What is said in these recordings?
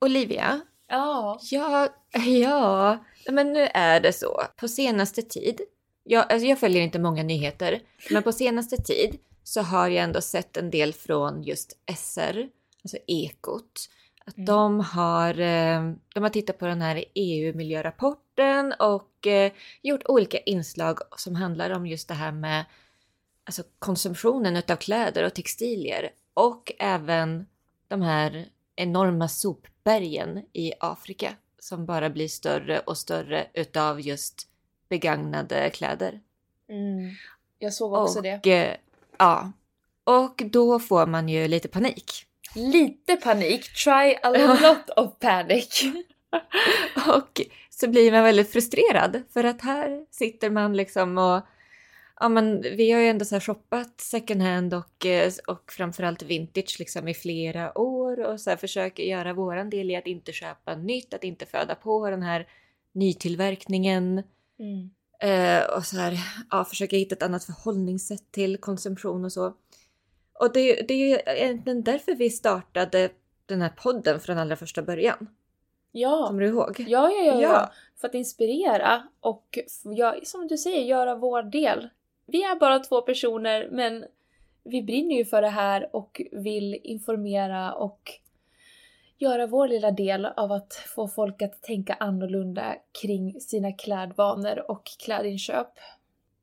Olivia, Ja. ja, ja, men nu är det så. På senaste tid, jag, alltså jag följer inte många nyheter, men på senaste tid så har jag ändå sett en del från just SR, alltså Ekot. Att Mm. de, har, eh, de har tittat på den här EU-miljörapporten och eh, gjort olika inslag som handlar om just det här med alltså konsumtionen utav kläder och textilier och även de här enorma sopbergen i Afrika som bara blir större och större utav just begagnade kläder. Mm. Jag såg också och, det. eh, ja. Och då får man ju lite panik. Lite panik. Try a lot of panic. Och så blir man väldigt frustrerad för att här sitter man liksom och ja men vi har ju ändå så shoppat second hand och, eh, och framförallt vintage liksom i flera år och så försöker göra våran del i att inte köpa nytt, att inte föda på den här nytillverkningen Mm. eh, och så här ja, försöka hitta ett annat förhållningssätt till konsumtion och så. Och det, det är ju egentligen därför vi startade den här podden från allra första början. Ja. Kommer du ihåg? Ja, ja, ja, ja. För att inspirera och ja, som du säger, göra vår del. Vi är bara två personer men vi brinner ju för det här och vill informera och göra vår lilla del av att få folk att tänka annorlunda kring sina klädvanor och klädinköp.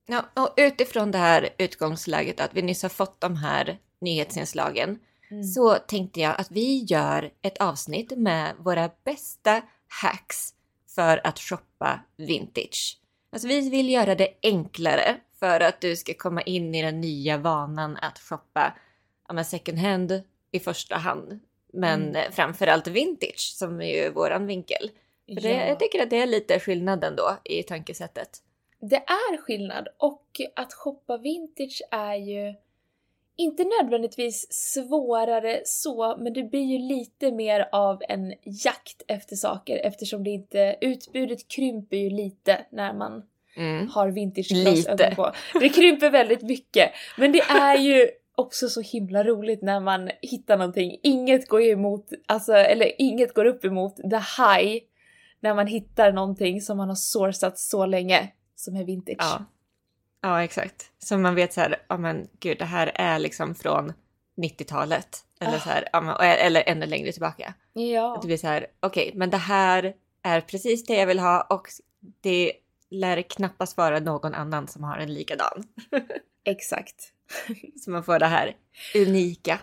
Ja, och utifrån det här utgångsläget att vi nyss har fått de här nyhetsinslagen Mm. så tänkte jag att vi gör ett avsnitt med våra bästa hacks för att shoppa vintage. Alltså vi vill göra det enklare för att du ska komma in i den nya vanan att shoppa ja, second hand i första hand. Men Mm. mm. framförallt vintage som är ju våran vinkel. För det, Ja. jag tycker att det är lite skillnaden då i tankesättet. Det är skillnad och att shoppa vintage är ju inte nödvändigtvis svårare så, men det blir ju lite mer av en jakt efter saker eftersom det inte, utbudet krymper ju lite när man Mm. har vintage Lite. på. Det krymper väldigt mycket, men det är ju också så himla roligt när man hittar någonting. Inget går emot, alltså, eller inget går upp emot the high när man hittar någonting som man har sourcat så länge som är vintage. Ja. Ja, exakt. Så man vet så här, ja men gud, det här är liksom från 90-talet. Eller så här, men, eller ännu längre tillbaka. Ja. Att det blir så här, okej, men det här är precis det jag vill ha och det lär knappast vara någon annan som har en likadan. Exakt. Så man får det här unika.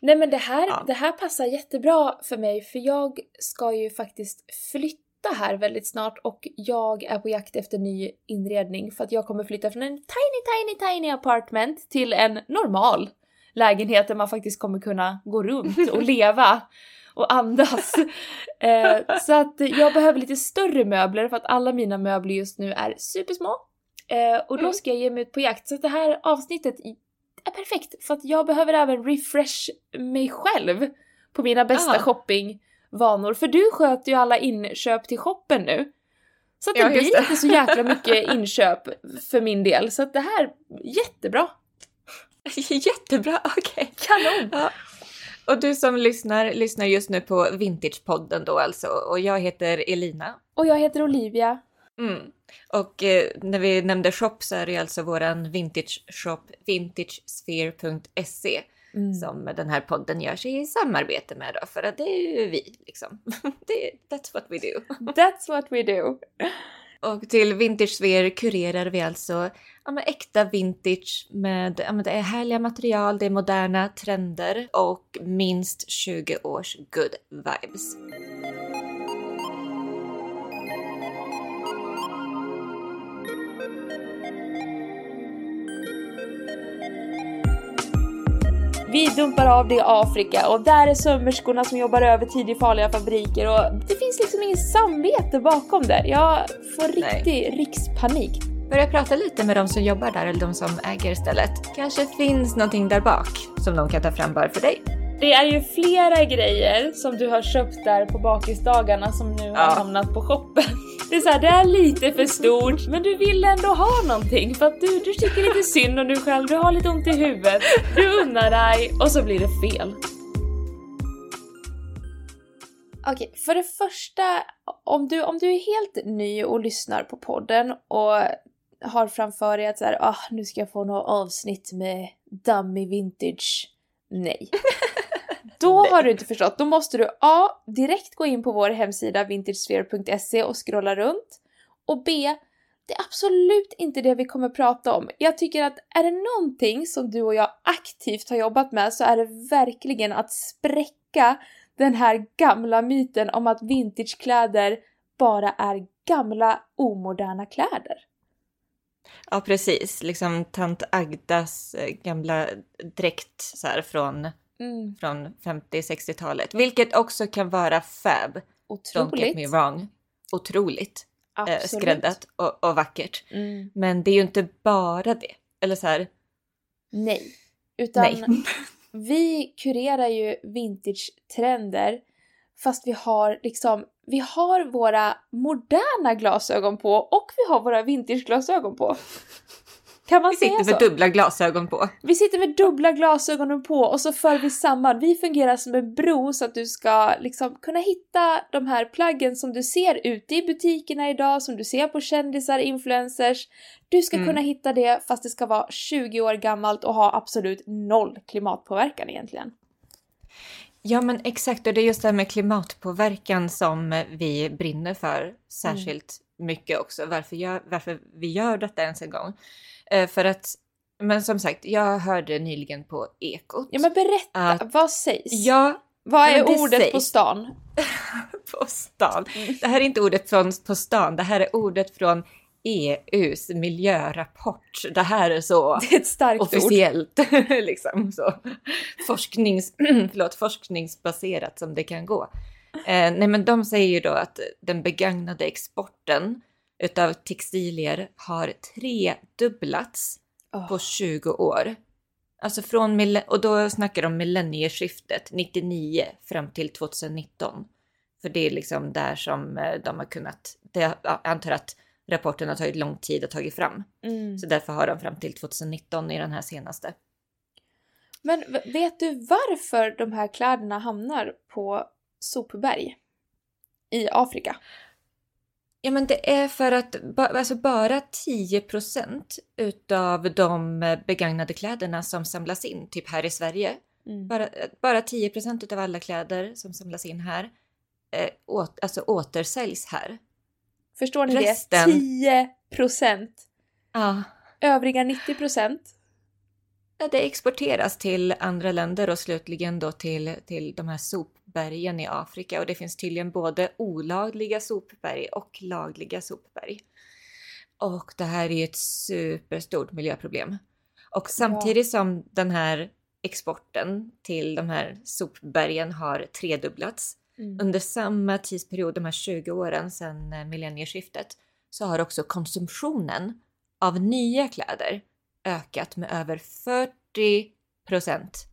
Nej men det här, Ja. det här passar jättebra för mig för jag ska ju faktiskt flytta här väldigt snart och jag är på jakt efter ny inredning för att jag kommer flytta från en tiny, tiny, tiny apartment till en normal lägenhet där man faktiskt kommer kunna gå runt och leva och andas. Eh, så att jag behöver lite större möbler för att alla mina möbler just nu är supersmå. Eh, och då Mm. ska jag ge mig ut på jakt. Så att det här avsnittet är perfekt för att jag behöver även refresh mig själv på mina bästa Ah. Shoppingvanor. För du sköter ju alla inköp till shoppen nu. Så att det Ja, blir det. inte så jäkla mycket inköp för min del. Så att det här, jättebra! Jättebra, okej. Kanon! Ja. Och du som lyssnar, lyssnar just nu på Vintagepodden då alltså. Och jag heter Elina. Och jag heter Olivia. Mm. Och eh, när vi nämnde shop så är det alltså våran vintage shop vintagesphere.se Mm. som den här podden gör sig i samarbete med då, för att det är ju vi liksom. det, that's what we do. That's what we do. Och till Vintagesphere kurerar vi alltså ja, men äkta vintage med, ja, men det är härliga material, det är moderna trender och minst 20 års good vibes. Vi dumpar av det i Afrika och där är sömmerskorna som jobbar övertid i farliga fabriker och det finns liksom ingen samvete bakom det. Jag får riktig rikspanik. Börja prata lite med de som jobbar där eller de som äger stället. Kanske finns någonting där bak som de kan ta fram bara för dig. Det är ju flera grejer som du har köpt där på bakisdagarna som nu har Ja. hamnat på shoppen. Det är så här, det är lite för stort men du vill ändå ha någonting för att du, du tycker lite synd om dig själv, du har lite ont i huvudet, du unnar dig och så blir det fel. Okej, för det första, om du, om du är helt ny och lyssnar på podden och har framför dig att så här, ah, nu ska jag få något avsnitt med dummy vintage. Nej. Då har du inte förstått. Då måste du A. Direkt gå in på vår hemsida vintagesphere.se och scrolla runt. Och B. Det är absolut inte det vi kommer prata om. Jag tycker att är det någonting som du och jag aktivt har jobbat med så är det verkligen att spräcka den här gamla myten om att vintagekläder bara är gamla omoderna kläder. Ja, precis. Liksom tant Agdas eh, gamla dräkt så här från, Mm, från 50-60-talet. Vilket också kan vara fab. Don't get me otroligt. wrong. Otroligt eh, skräddat och, och vackert. Mm, Men det är ju inte bara det. Eller så här, nej. Utan nej. vi kurerar ju vintage-trender fast vi har liksom, vi har våra moderna glasögon på och vi har våra vintage-glasögon på. Kan man Vi säga sitter så? med dubbla glasögon på. Vi sitter med dubbla glasögonen på och så för vi samman. Vi fungerar som en bro så att du ska liksom kunna hitta de här plaggen som du ser ute i butikerna idag, som du ser på kändisar, influencers. Du ska Mm. kunna hitta det fast det ska vara 20 år gammalt och ha absolut noll klimatpåverkan egentligen. Ja men exakt och det är just det här med klimatpåverkan som vi brinner för särskilt mycket också. Varför, gör, varför vi gör detta ens en gång. Eh, för att, men som sagt, jag hörde nyligen på Ekot. Ja men berätta, Att- vad sägs? Ja, vad är ordet på sägs. stan? på stan. Det här är inte ordet från på stan, det här är ordet från EUs miljörapport. Det här är så Det är ett starkt officiellt, liksom så forsknings, förlåt, forskningsbaserat som det kan gå. Eh, nej men de säger ju då att den begagnade exporten utav textilier har tredubblats Åh, på 20 år. Alltså från, och då snackar de millennieskiftet 99 fram till 2019. För det är liksom där som eh, de har kunnat, det, jag antar att rapporten har tagit lång tid att ta fram. mm. Så därför har de fram till 2019 i den här senaste. Men vet du varför de här kläderna hamnar på sopberg? I Afrika? Ja men det är för att alltså bara 10% utav de begagnade kläderna som samlas in, typ här i Sverige, Mm. bara, bara 10% utav alla kläder som samlas in här eh, åt, alltså återsäljs här. Förstår ni Resten- det? 10 procent! Ja. Övriga 90 procent? Ja, Det exporteras till andra länder och slutligen då till, till de här sopbergen i Afrika. Och det finns tydligen både olagliga sopberg och lagliga sopberg. Och det här är ju ett superstort miljöproblem. Och samtidigt som den här exporten till de här sopbergen har tredubblats Mm. under samma tidsperiod, de här 20 åren sedan eh, millennieskiftet, så har också konsumtionen av nya kläder ökat med över 40 procent.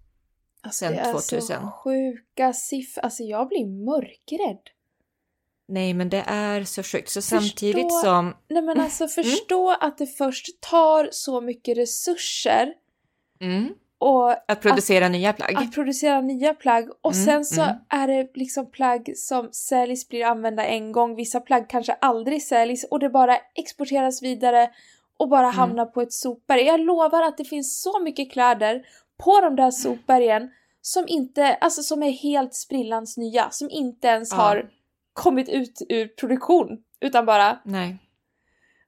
Alltså, sen det är 2000. så sjuka siffror. Alltså jag blir mörkrädd. Nej, men det är så sjukt. Så Förstå- samtidigt som... Nej men alltså förstå att det först tar så mycket resurser Mm, och att producera nya plagg. att producera nya plagg och Mm, sen så mm. är det liksom plagg som säljs, blir använda en gång, vissa plagg kanske aldrig säljs och det bara exporteras vidare och bara Mm. hamnar på ett sopberg. Jag lovar att det finns så mycket kläder på de där sopbergen som inte, alltså som är helt sprillans nya, som inte ens Ja. har kommit ut ur produktion utan bara, Nej.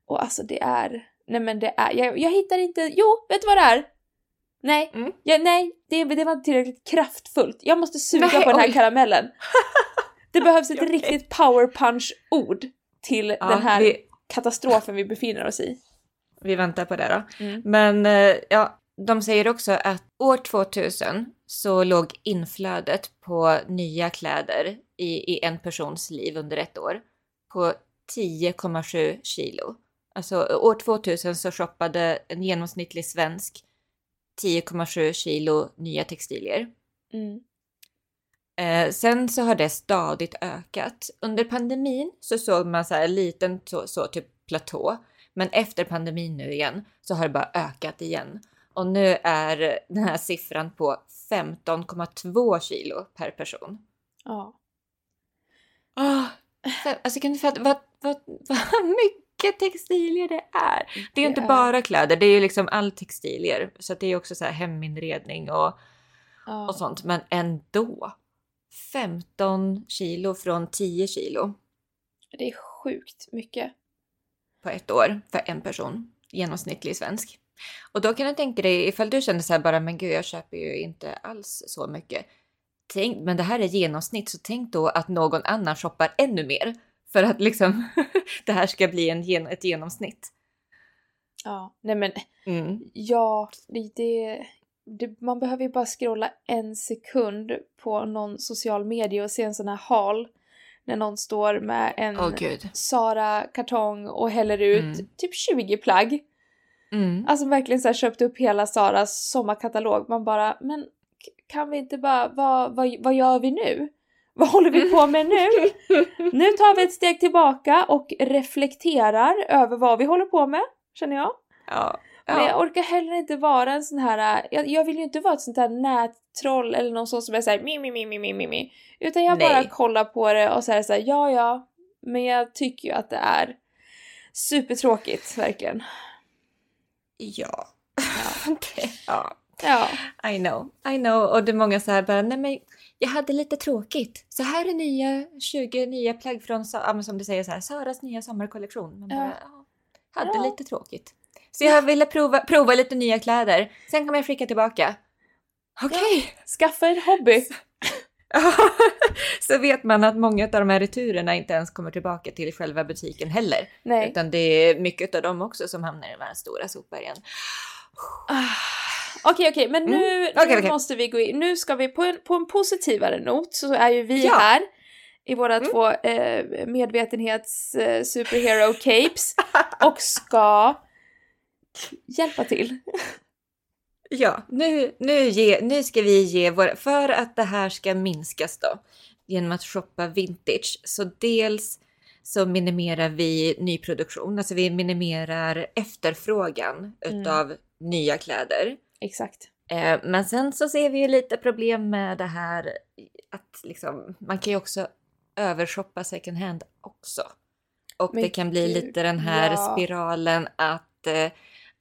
och alltså det är, nej men det är, jag, jag hittar inte, jo, vet du vad det är? Nej, Mm. ja, nej, det, det var inte tillräckligt kraftfullt. Jag måste suga Nej, på den här oj. karamellen. Det behövs ett Okej. riktigt power punch-ord till Ja, den här vi, katastrofen vi befinner oss i. vi väntar på det då. Mm. Men eh, ja, de säger också att år 2000 så låg inflödet på nya kläder i, i en persons liv under ett år på 10,7 kilo. Alltså år 2000 så shoppade en genomsnittlig svensk 10,7 kilo nya textilier. Mm. Eh, sen så har det stadigt ökat. Under pandemin så såg man så här en liten så, så typ platå. Men efter pandemin nu igen så har det bara ökat igen. Och nu är den här siffran på 15,2 kilo per person. Ja. fem, alltså kan du fatta vad, vad, vad mycket textilier det är? Det är ju inte är- bara kläder, det är ju liksom all textilier. Så det är också så här heminredning och, Ja. och sånt. Men ändå. 15 kilo från 10 kilo Det är sjukt mycket. på ett år för en person. Genomsnittlig svensk. Och då kan du tänka dig ifall du känner så här bara, men gud, jag köper ju inte alls så mycket. Tänk, men det här är genomsnitt, så tänk då att någon annan shoppar ännu mer för att liksom det här ska bli en, gen- ett genomsnitt. Ja, nej men Mm. ja, det, det, det, man behöver ju bara scrolla en sekund på någon social media och se en sån här hal när någon står med en gud. Sara-kartong och häller ut Mm. typ 20 plagg. Mm. Alltså verkligen så här köpt upp hela Saras sommarkatalog. Man bara, men kan vi inte bara, vad, vad, vad gör vi nu? Vad håller vi på med nu? Nu tar vi ett steg tillbaka och reflekterar över vad vi håller på med, känner jag. Ja. Men jag ja. orkar heller inte vara en sån här, jag, jag vill ju inte vara ett sånt här nättroll eller någon sån som är såhär mi, mi, mi, mi, mi, mi. Utan jag bara Nej. kollar på det och säger såhär, ja, ja, men jag tycker ju att det är supertråkigt, verkligen. Ja. Det- ja. Ja. I know, I know. Och det är många så här bara, nej men jag hade lite tråkigt. Så här är nya 20 nya plagg från, ja, som du säger så här, Saras nya sommarkollektion. Men bara, Ja. ja. hade Ja. lite tråkigt. Så jag ville prova, prova lite nya kläder. Sen kommer jag skicka tillbaka. Okej. Skaffa en hobby. så vet man att många av de här returerna inte ens kommer tillbaka till själva butiken heller. Nej. Utan det är mycket av dem också som hamnar i de här stora sopbergen. Ah. Okej, okej, men nu, Mm. Okej, nu okej. måste vi gå in. Nu ska vi på en, på en positivare not så är ju vi Ja. här i våra Mm. två eh, medvetenhets eh, superhero capes och ska hjälpa till. Ja, nu, nu, ge, nu ska vi ge våra, för att det här ska minskas då, genom att shoppa vintage, så dels så minimerar vi nyproduktion, alltså vi minimerar efterfrågan Mm. utav nya kläder. Exakt. Eh, men sen så ser vi ju lite problem med det här att liksom, man kan ju också övershoppa second hand också. Och Men det kan bli lite den här ja. spiralen att eh,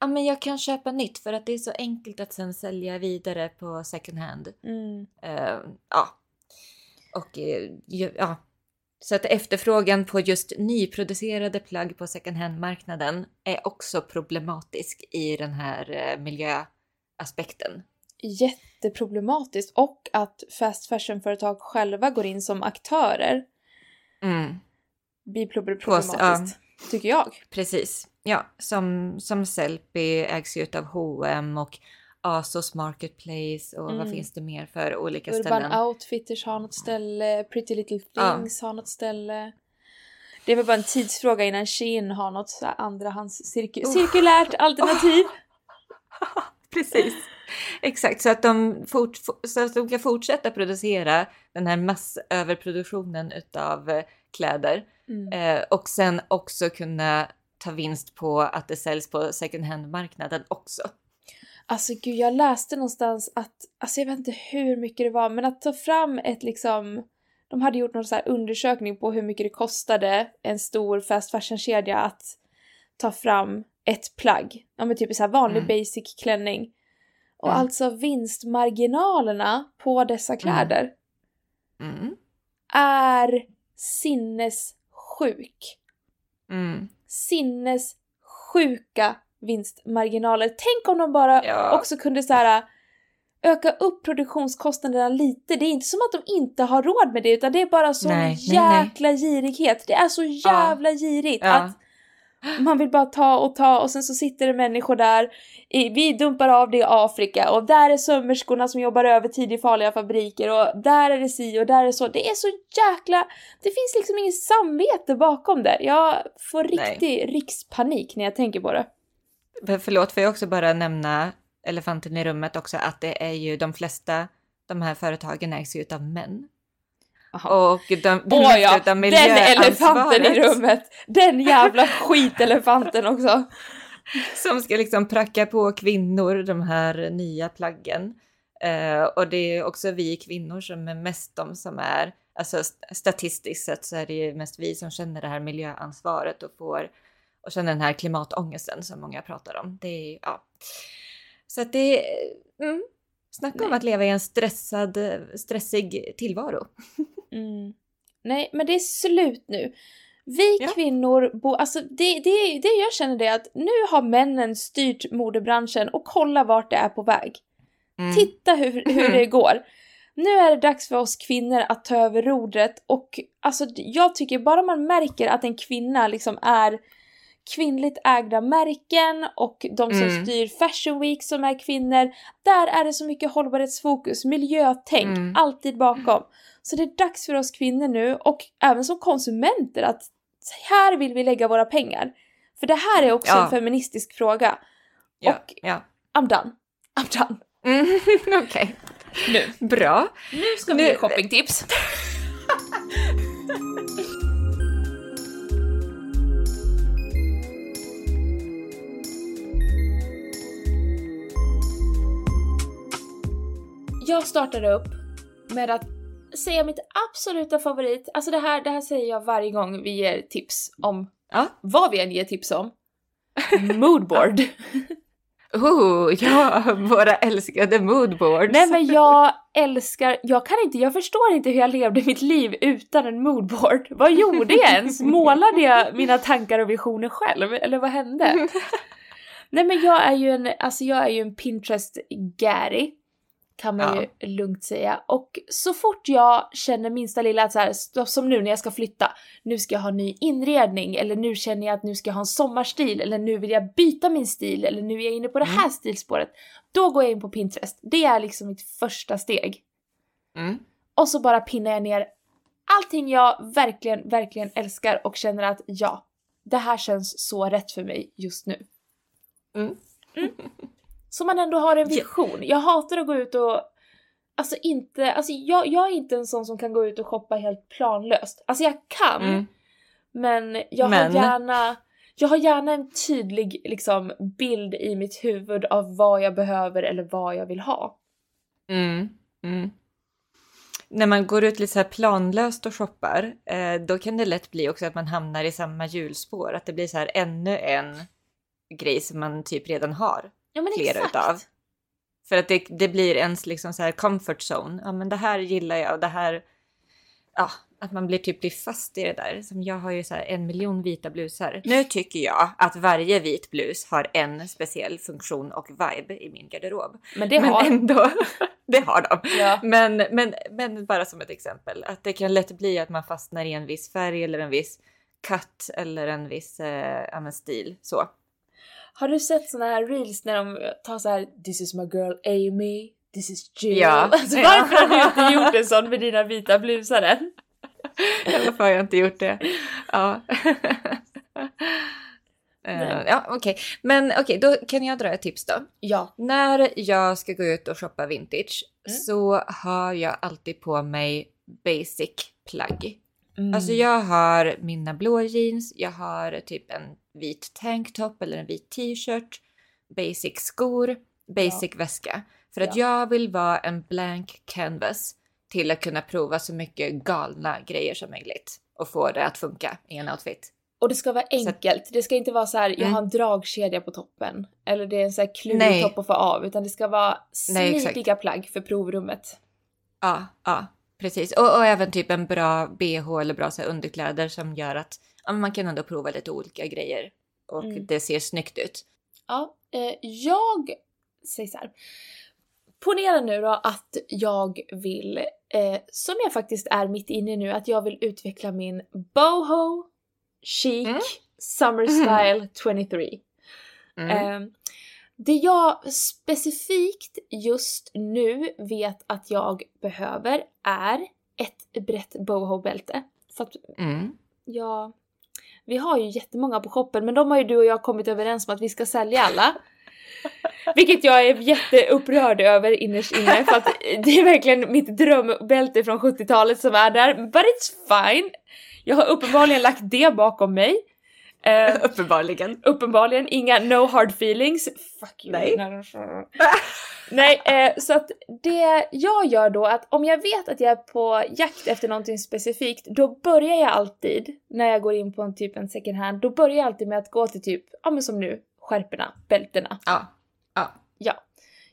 ja, men jag kan köpa nytt för att det är så enkelt att sen sälja vidare på second hand. Mm. Eh, ja. Och eh, ja. Så att efterfrågan på just nyproducerade plagg på second hand-marknaden är också problematisk i den här eh, miljöaspekten. Jätteproblematiskt och att fast fashion-företag själva går in som aktörer Mm, blir proble- problematiskt. ja. Tycker jag. precis. Ja, som, som Sellpy ägs ju utav H&M och Asos Marketplace och vad Mm. finns det mer för olika Urban ställen? Outfitters har något ställe, Pretty Little Ja. Things har något ställe. Det är väl bara en tidsfråga innan Shein har något så andrahands cirku- Oh. cirkulärt alternativ. Precis. Exakt, så att, de fort, så att de kan fortsätta producera den här massöverproduktionen utav eh, kläder Mm. eh, och sen också kunna ta vinst på att det säljs på second hand-marknaden också. Alltså gud, jag läste någonstans att, alltså jag vet inte hur mycket det var, men att ta fram ett liksom, de hade gjort någon så här undersökning på hur mycket det kostade en stor fast fashion-kedja att ta fram ett plagg. Ja men typ så här vanlig Mm. basic klänning. Och Mm. alltså vinstmarginalerna på dessa kläder Mm. är sinnessjuk. Mm. Sinnessjuka vinstmarginaler. Tänk om de bara Ja. också kunde så här öka upp produktionskostnaderna lite. Det är inte som att de inte har råd med det utan det är bara sån Nej, nej, nej. jäkla girighet. Det är så jävla girigt Ja. att man vill bara ta och ta och sen så sitter det människor där. Vi dumpar av det i Afrika och där är sömmerskorna som jobbar övertid i farliga fabriker och där är det si och där är det så. Det är så jäkla... Det finns liksom inget samvete bakom det. Jag får Nej. riktig rikspanik när jag tänker på det. För- Förlåt, får jag också bara nämna elefanten i rummet också att det är ju de flesta de här företagen ägs ju utav män. Och de, de mesta ja, den elefanten i rummet! Den jävla skitelefanten också! Som ska liksom pracka på kvinnor de här nya plaggen. Eh, och det är också vi kvinnor som är mest de som är alltså statistiskt sett så är det ju mest vi som känner det här miljöansvaret och får och känner den här klimatångesten som många pratar om. Det är, ja. Så att det är, mm, snacka om att leva i en stressad, stressig tillvaro. Mm. Nej, men det är slut nu. Vi Ja. kvinnor, bo, alltså det, det, det jag känner det att nu har männen styrt modebranschen och kolla vart det är på väg. Mm. Titta hur, hur det går. Nu är det dags för oss kvinnor att ta över rodret och alltså jag tycker bara man märker att en kvinna liksom är kvinnligt ägda märken och de som Mm. styr Fashion Week som är kvinnor. Där är det så mycket hållbarhetsfokus, miljötänk, Mm. alltid bakom. Så det är dags för oss kvinnor nu och även som konsumenter att här vill vi lägga våra pengar. För det här är också Ja. en feministisk fråga. Ja, och- ja. I'm done. I'm done. Mm, Okej, Nu. bra. Nu ska vi ge ge shoppingtips. Jag startade upp med att säga mitt absoluta favorit. Alltså det här, det här säger jag varje gång vi ger tips om Ja. vad vi än ger tips om. Moodboard. Oh, ja, våra älskade moodboards. Nej men jag älskar, jag kan inte, jag förstår inte hur jag levde mitt liv utan en moodboard. Vad gjorde jag ens? Målade jag mina tankar och visioner själv? Eller vad hände? Nej men jag är ju en, alltså jag är ju en Pinterest-gäri. Kan man Ja. ju lugnt säga. Och så fort jag känner minsta lilla att så här, som nu när jag ska flytta, nu ska jag ha ny inredning, eller nu känner jag att nu ska jag ha en sommarstil, eller nu vill jag byta min stil, eller nu är jag inne på det här stilspåret. Då går jag in på Pinterest. Det är liksom mitt första steg. Mm. Och så bara pinnar jag ner allting jag verkligen, verkligen älskar och känner att ja, det här känns så rätt för mig just nu. Mm. Så man ändå har en vision. Jag hatar att gå ut och Alltså inte, alltså jag, jag är inte en sån som kan gå ut och shoppa helt planlöst. Alltså jag kan, Mm. men jag Men? har gärna jag har gärna en tydlig liksom, bild i mitt huvud av vad jag behöver eller vad jag vill ha. Mm. Mm. När man går ut lite så planlöst och shoppar, eh, då kan det lätt bli också att man hamnar i samma hjulspår. Att det blir så här ännu en grej som man typ redan har. Ja men Flera exakt. utav. För att det, det blir ens liksom så här comfort zone. Ja men det här gillar jag och det här... Ja, att man blir typ blir fast i det där. Som jag har ju så en miljon vita blusar. Nu tycker jag att varje vit blus har en speciell funktion och vibe i min garderob. Men det men har ändå, det har de. Ja. Men, men, men bara som ett exempel, att det kan lätt bli att man fastnar i en viss färg eller en viss cut eller en viss eh, stil. Så. Har du sett såna här reels när de tar så här “This is my girl Amy, this is Jill”? Ja. Alltså, Ja. varför har du inte gjort en sån med dina vita blusar än? Varför har jag inte gjort det? Ja. Nej. ja, okej. Men okej, då kan jag dra ett tips då. Ja. När jag ska gå ut och shoppa vintage Mm. så har jag alltid på mig basic plagg. Mm. Alltså jag har mina blå jeans, jag har typ en vit tanktop eller en vit t-shirt, basic skor, basic väska. För att jag vill vara en blank canvas till att kunna prova så mycket galna grejer som möjligt och få det att funka i en outfit. Och det ska vara enkelt. Det ska inte vara så här, jag har en dragkedja på toppen. Eller det är en så här klurig Nej. topp att få av. Utan det ska vara Nej, smidiga plagg för provrummet. Ja, ja, precis. Och, och även typ en bra bh eller bra så här, underkläder som gör att ja, man kan ändå prova lite olika grejer och Mm. det ser snyggt ut. Ja, eh, jag säger så här. Ponera nu då att jag vill, eh, som jag faktiskt är mitt inne i nu, att jag vill utveckla min boho chic Mm. summer style 23. Mm. Eh, det jag specifikt just nu vet att jag behöver är ett brett boho-bälte. För att Mm. Ja, vi har ju jättemånga på shoppen men de har ju du och jag kommit överens om att vi ska sälja alla. Vilket jag är jätteupprörd över innerst inne för att det är verkligen mitt drömbälte från 70-talet som är där. But it's fine! Jag har uppenbarligen lagt det bakom mig. Eh, Uppenbarligen. uppenbarligen inga no hard feelings. Fuck you. Nej. Nej, eh, så att det jag gör då att om jag vet att jag är på jakt efter någonting specifikt, då börjar jag alltid när jag går in på en typ en second hand, då börjar jag alltid med att gå till typ, ja men som nu, skärporna, bältena. Ja. Ja. Ja.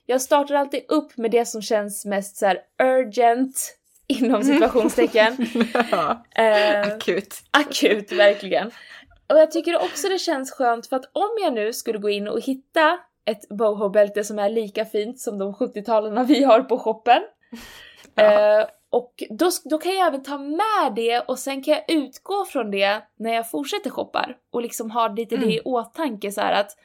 Jag startar alltid upp med det som känns mest så urgent, inom situationstecken. Eh, Akut. akut, verkligen. Och jag tycker också det känns skönt för att om jag nu skulle gå in och hitta ett boho-bälte som är lika fint som de 70-talarna vi har på shoppen. Ja. Eh, och då, då kan jag även ta med det och sen kan jag utgå från det när jag fortsätter shoppar. Och liksom ha lite det i Mm. åtanke så att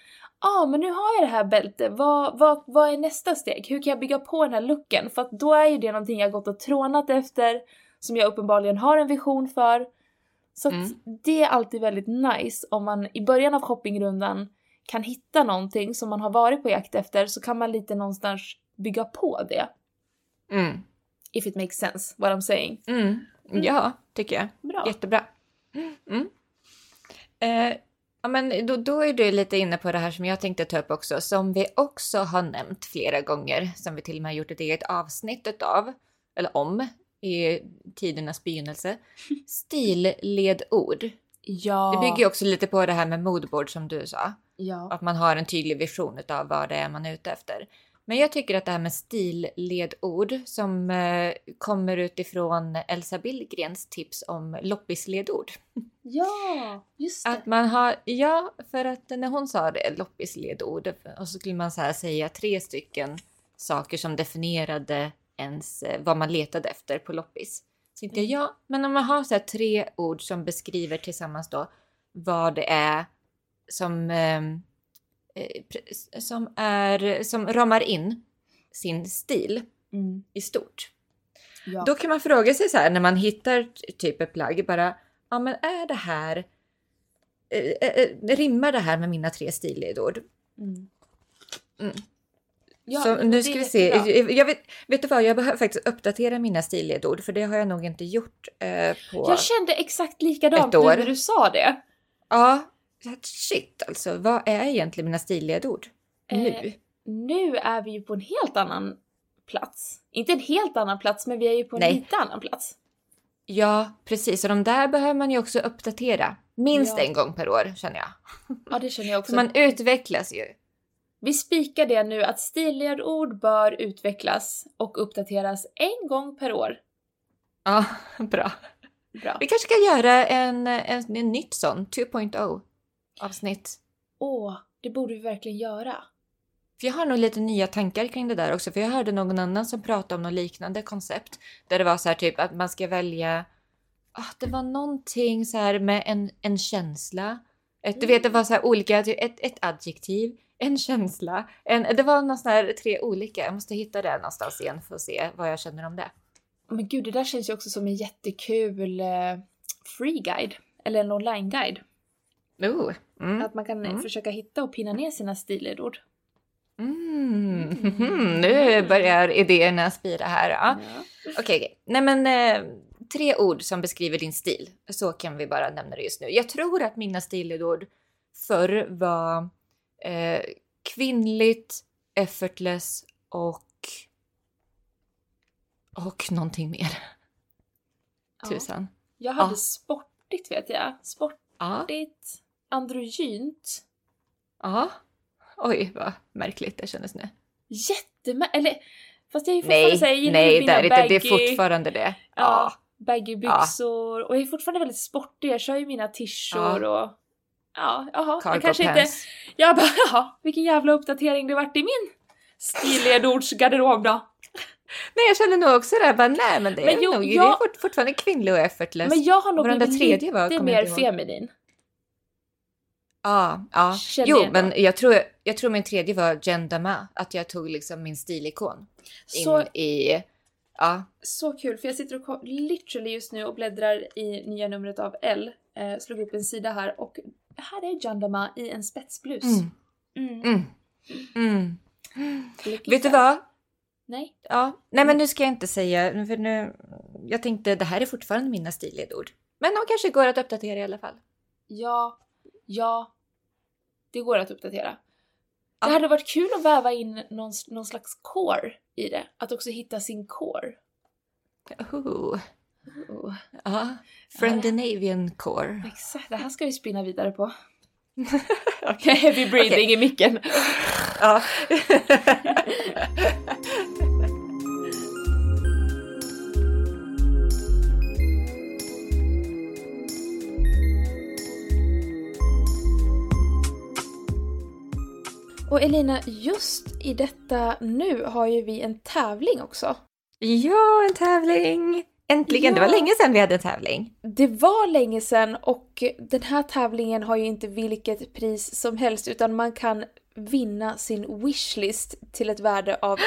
ja ah, men nu har jag det här bältet, vad, vad, vad är nästa steg? Hur kan jag bygga på den här looken? För att då är ju det någonting jag gått och trånat efter, som jag uppenbarligen har en vision för. Så Mm. det är alltid väldigt nice om man i början av shoppingrundan kan hitta någonting som man har varit på jakt efter så kan man lite någonstans bygga på det. Mm. If it makes sense, what I'm saying. Mm. Ja, tycker jag. Bra. Jättebra. Mm. Eh, ja, men då, då är du lite inne på det här som jag tänkte ta upp också, som vi också har nämnt flera gånger, som vi till och med har gjort ett eget avsnitt utav, eller om, i tidernas begynnelse. Stilledord. Ja. Det bygger ju också lite på det här med moodboard som du sa. Ja. Att man har en tydlig vision utav vad det är man är ute efter. Men jag tycker att det här med stilledord som eh, kommer utifrån Elsa Billgrens tips om loppisledord. Ja, just det. Att man har, ja, för att när hon sa det, loppisledord, och så skulle man så säga tre stycken saker som definierade ens eh, vad man letade efter på loppis. Så tänkte jag, ja, men om man har så tre ord som beskriver tillsammans då vad det är som, ehm, eh, som, är, som ramar in sin stil Mm. i stort. Ja. Då kan man fråga sig så här när man hittar typ ett plagg bara, ja men är det här, eh, eh, rimmar det här med mina tre stilledord? Mm. Mm. Ja, så nu ska vi se, jag jag vet, vet du vad, jag behöver faktiskt uppdatera mina stilledord för det har jag nog inte gjort eh, på... Jag kände exakt likadant nu när du sa det. Ja, shit alltså, vad är egentligen mina stilledord nu? Eh, Nu är vi ju på en helt annan plats. Inte en helt annan plats, men vi är ju på en Nej. lite annan plats. Ja, precis, och de där behöver man ju också uppdatera. Minst Ja. en gång per år känner jag. Ja, det känner jag också. För man utvecklas ju. Vi spikar det nu att stilledord bör utvecklas och uppdateras en gång per år. Ja, bra. Bra. Vi kanske ska göra en, en, en nytt sån, 2.0 avsnitt. Åh, det borde vi verkligen göra. För jag har nog lite nya tankar kring det där också, för jag hörde någon annan som pratade om något liknande koncept. Där det var så här typ att man ska välja, ah, det var någonting så här med en, en känsla. Ett, du vet, det var så här olika, ett, ett adjektiv, en känsla, en, det var någon sån här tre olika. Jag måste hitta det någonstans igen för att se vad jag känner om det. Men gud, det där känns ju också som en jättekul eh, free guide. Eller en online-guide. Oh, mm. Att man kan Mm. försöka hitta och pinna ner sina stilledord. Mm. Nu börjar idéerna spira här. Ja. Okej, okej. nej men eh, tre ord som beskriver din stil. Så kan vi bara nämna det just nu. Jag tror att mina stilledord förr var eh, kvinnligt, effortless och och någonting mer. Ja. Tusan. Jag hade Ja. sportigt vet jag. Sportigt, Ja. androgynt. Ja. Oj, vad märkligt det kändes nu. Jättemä... Eller... Fast jag är fortfarande Nej, såhär, jag nej, mina det är, inte, det är baggy- fortfarande det. Ja. Ja. Baggybyxor. Och jag är fortfarande väldigt sportig. Jag kör ju mina t-shirts och... Ja, jaha. Jag kanske inte... pants. Jag bara, ja, vilken jävla uppdatering det vart i min stilledordsgarderob då. Nej, jag känner nog också det. Bara, nej, men det är Men jo, nog det jag- är fort, fortfarande kvinnlig och effortless. Men jag har nog blivit tredje var, lite mer inte feminin. Ja, ja. Känner Jo, jag men jag tror, jag tror min tredje var Gendama. Att jag tog liksom min stilikon in Så, i... Ja. så kul, för jag sitter och literally just nu och bläddrar i nya numret av L. Eh, slog upp en sida här och här är Jandama i en spetsblus. Mm, Mm. mm, mm. Vet du vad? Nej. Ja. Nej, men nu ska jag inte säga... För nu, jag tänkte det här är fortfarande mina stilledord. Men de kanske går att uppdatera i alla fall. Ja, Ja, det går att uppdatera. Ja. Det hade varit kul att väva in någon, någon slags core i det. Att också hitta sin core. Oh. Oh, Ja, Scandinavian core. exakt, det här ska vi spinna vidare på. Heavy breathing i micken. Ja. Och Elina, just i detta nu har ju vi en tävling också. ja, en tävling! Äntligen! Det var Ja. länge sedan vi hade en tävling. Det var länge sedan och den här tävlingen har ju inte vilket pris som helst utan man kan vinna sin wishlist till ett värde av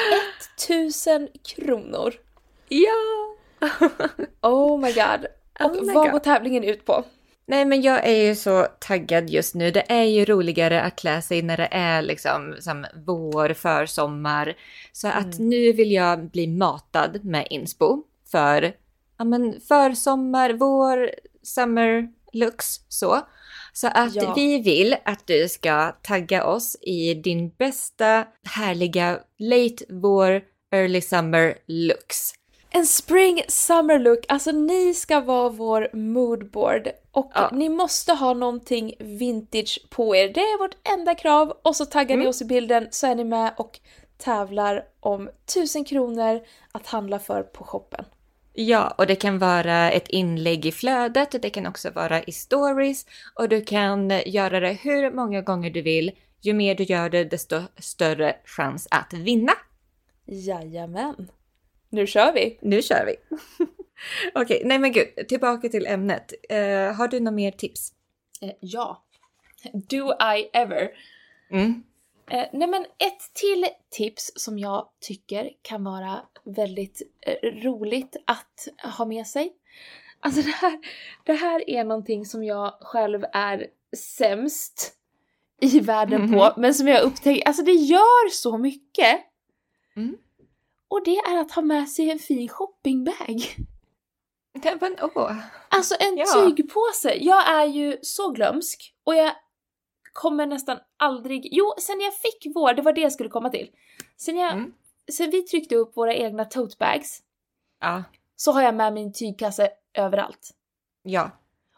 1000 kronor. Ja! Oh my god. Och Oh my vad God. går tävlingen ut på? Nej, men jag är ju så taggad just nu. Det är ju roligare att klä sig när det är liksom som vår, försommar. Så att nu vill jag bli matad med inspo för ja, men försommar, vår, summer looks så. Så att Ja. vi vill att du ska tagga oss i din bästa härliga late vår, early summer looks. En spring summer look, alltså ni ska vara vår moodboard och Ja. ni måste ha någonting vintage på er. Det är vårt enda krav och så taggar ni Mm. oss i bilden så är ni med och tävlar om 1000 kronor att handla för på shoppen. Ja, och det kan vara ett inlägg i flödet, det kan också vara i stories och du kan göra det hur många gånger du vill. Ju mer du gör det, desto större chans att vinna. Jajamän. Nu kör vi! Nu kör vi! Okej, nej men gud, tillbaka till ämnet. Eh, har du några mer tips? Eh, ja. Do I ever? Mm. Eh, nej men ett till tips som jag tycker kan vara väldigt eh, roligt att ha med sig. Alltså det här, det här är någonting som jag själv är sämst i världen på, men som jag upptäcker, alltså det gör så mycket. Mm. Och det är att ha med sig en fin shoppingbag. Men. Alltså en Ja. tygpåse. Jag är ju så glömsk och jag kommer nästan aldrig... Jo, sen jag fick vår, det var det jag skulle komma till. Sen, jag, Mm. sen vi tryckte upp våra egna tote bags Ja, så har jag med min tygkasse överallt. ja.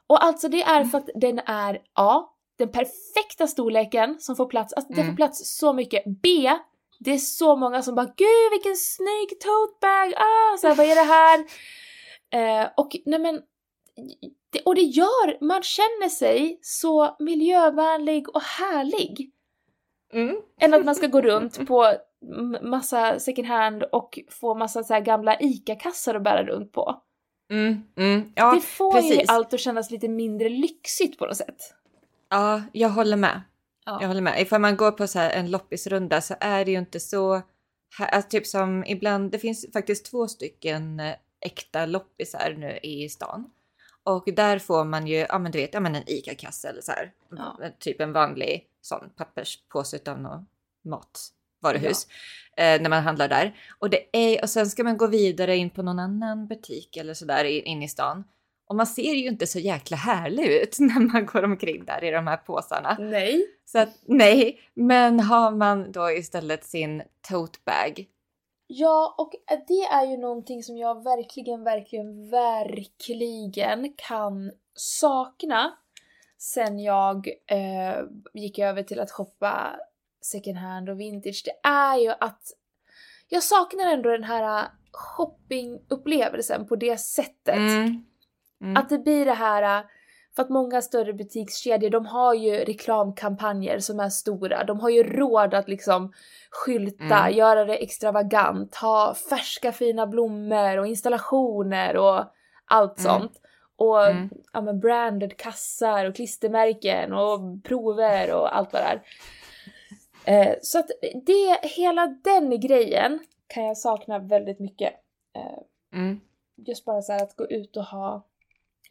Och alltså det är för att den är A. Den perfekta storleken som får plats, alltså det Mm. får plats så mycket. B. Det är så många som bara Gud vilken snygg tote bag! Ah, så här, vad är det här? Eh, och nej men, det, och det gör, man känner sig så miljövänlig och härlig. Mm. Än att man ska gå runt på massa second hand och få massa så gamla ICA-kassar att bära runt på. Mm. Mm. Ja, det får ju precis. allt att kännas lite mindre lyxigt på något sätt. ja, jag håller med. Ja. Jag håller med. Ifall man går på så en loppisrunda så är det ju inte så... Alltså typ som ibland, det finns faktiskt två stycken eh, äkta loppisar nu i stan. Och där får man ju, ja men du vet, ja men en ICA-kasse eller så här. Ja. Typ en vanlig sån papperspåse utan något matvaruhus. Eh, när man handlar där. Och, det är, och sen ska man gå vidare in på någon annan butik eller så där in, in i stan. Och man ser ju inte så jäkla härlig ut när man går omkring där i de här påsarna. Nej. Så att nej, men har man då istället sin tote bag. Ja, och det är ju någonting som jag verkligen, verkligen, verkligen kan sakna sen jag eh, gick över till att shoppa second hand och vintage. Det är ju att jag saknar ändå den här shoppingupplevelsen på det sättet. Mm. Mm. Att det blir det här, för att många större butikskedjor de har ju reklamkampanjer som är stora. De har ju råd att liksom skylta, Mm. göra det extravagant, ha färska fina blommor och installationer och allt Mm. sånt. Och Mm. ja, men branded kassar och klistermärken och prover och allt vad det är. Eh, så att det, hela den grejen kan jag sakna väldigt mycket. Eh, Mm. just bara så här att gå ut och ha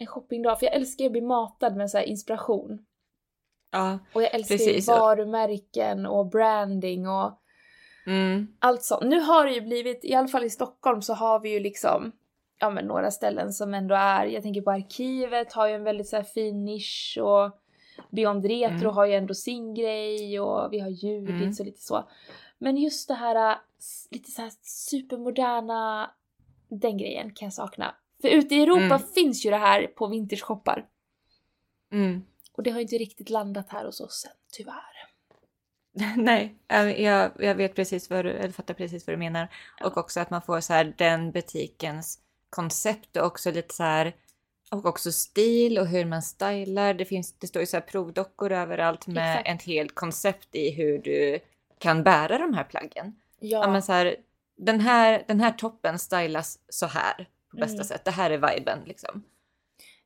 en shoppingdag. För jag älskar att bli matad med så här inspiration. Ja. Och jag älskar Precis. ju varumärken och branding och Mm. allt sånt. Nu har det ju blivit, i alla fall i Stockholm så har vi ju liksom ja men några ställen som ändå är, jag tänker på arkivet har ju en väldigt så här fin nisch och Beyond Retro Mm. har ju ändå sin grej och vi har Judits Mm. och lite så. Men just det här lite så här supermoderna, den grejen kan jag sakna. För ute i Europa Mm. finns ju det här på vintage-shoppar. Mm. Och det har inte riktigt landat här hos oss än, tyvärr. Nej, jag, jag- vet precis vad du, jag fattar precis vad du menar. Ja. Och också att man får så här den butikens koncept och också lite så här och också stil och hur man stylar. Det, finns, det står ju så här provdockor överallt med Exakt. ett helt koncept i hur du kan bära de här plaggen. Ja, Ja, men så här, den, här, den här toppen stylas så här på bästa Mm. sätt. Det här är viben liksom.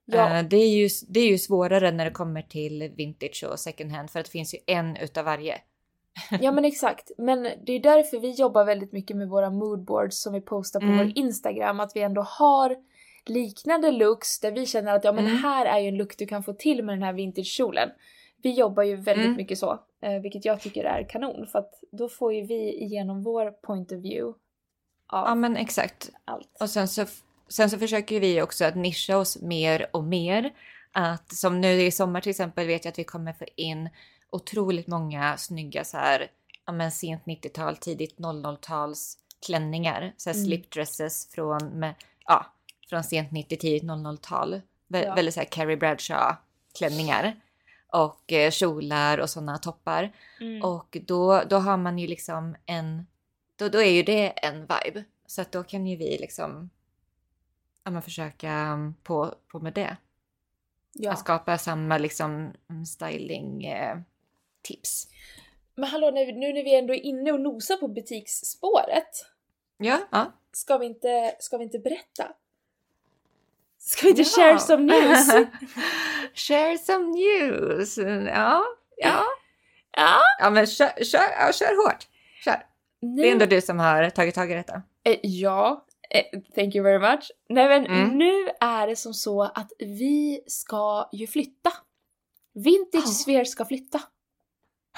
ja, Eh, det, är ju, det är ju svårare när det kommer till vintage och second hand för att det finns ju en utav varje. ja men exakt. Men det är därför vi jobbar väldigt mycket med våra moodboards som vi postar på Mm. vår Instagram. Att vi ändå har liknande looks där vi känner att ja men Mm. här är ju en look du kan få till med den här vintagekjolen. Vi jobbar ju väldigt Mm. mycket så, eh, vilket jag tycker är kanon för att då får ju vi igenom vår point of view Ja men exakt. allt. Och sen så, sen så försöker vi också att nischa oss mer och mer. Att som nu i sommar till exempel vet jag att vi kommer få in otroligt många snygga så här, ja men sent 90-tal, tidigt 00-tals klänningar. Så här Mm. slipdresses från, med, ja, från sent 90, tidigt 00-tal. Vä- Ja. Väldigt så här Carrie Bradshaw klänningar. Och eh, kjolar och sådana toppar. Mm. Och då, då har man ju liksom en... Då, då är ju det en vibe. Så att då kan ju vi liksom ja, försöka um, på, på med det. ja. Att skapa samma liksom mm, styling eh, tips. Men hallå, nu, nu när vi ändå är inne och nosar på butiksspåret, Ja, ja. ska vi inte, ska vi inte berätta? Ska vi inte Ja. share some news? share some news. Ja, ja. ja, Ja men kör, kör, ja, kör hårt. Kör. nu, Det är ändå du som har tagit tag i detta. eh, ja, thank you very much. Nej men Mm. nu är det som så att vi ska ju flytta. Vintage Ja. Sphere ska flytta.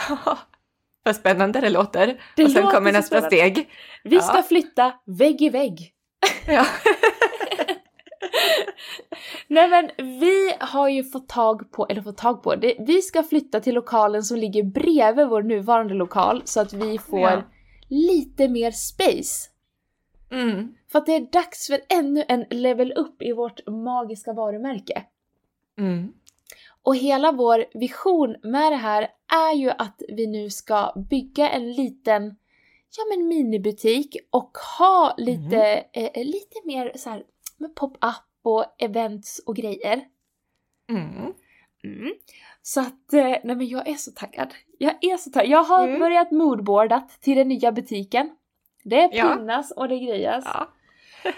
Vad spännande det låter. Det och sen kommer nästa spännande. steg. Vi Ja. ska flytta vägg i vägg. Ja. Nej men vi har ju fått tag på, eller fått tag på, det, vi ska flytta till lokalen som ligger bredvid vår nuvarande lokal så att vi får Ja. lite mer space. Mm. För att det är dags för ännu en level up i vårt magiska varumärke. Mm. Och hela vår vision med det här är ju att vi nu ska bygga en liten ja men minibutik och ha lite, eh, lite mer så här med pop-up och events och grejer. Mm. Mm. Så att, eh, nej men jag är så taggad. Jag är så taggad. Jag har Mm. börjat moodboardat till den nya butiken. Det Ja. pinnas och det grejas. Ja.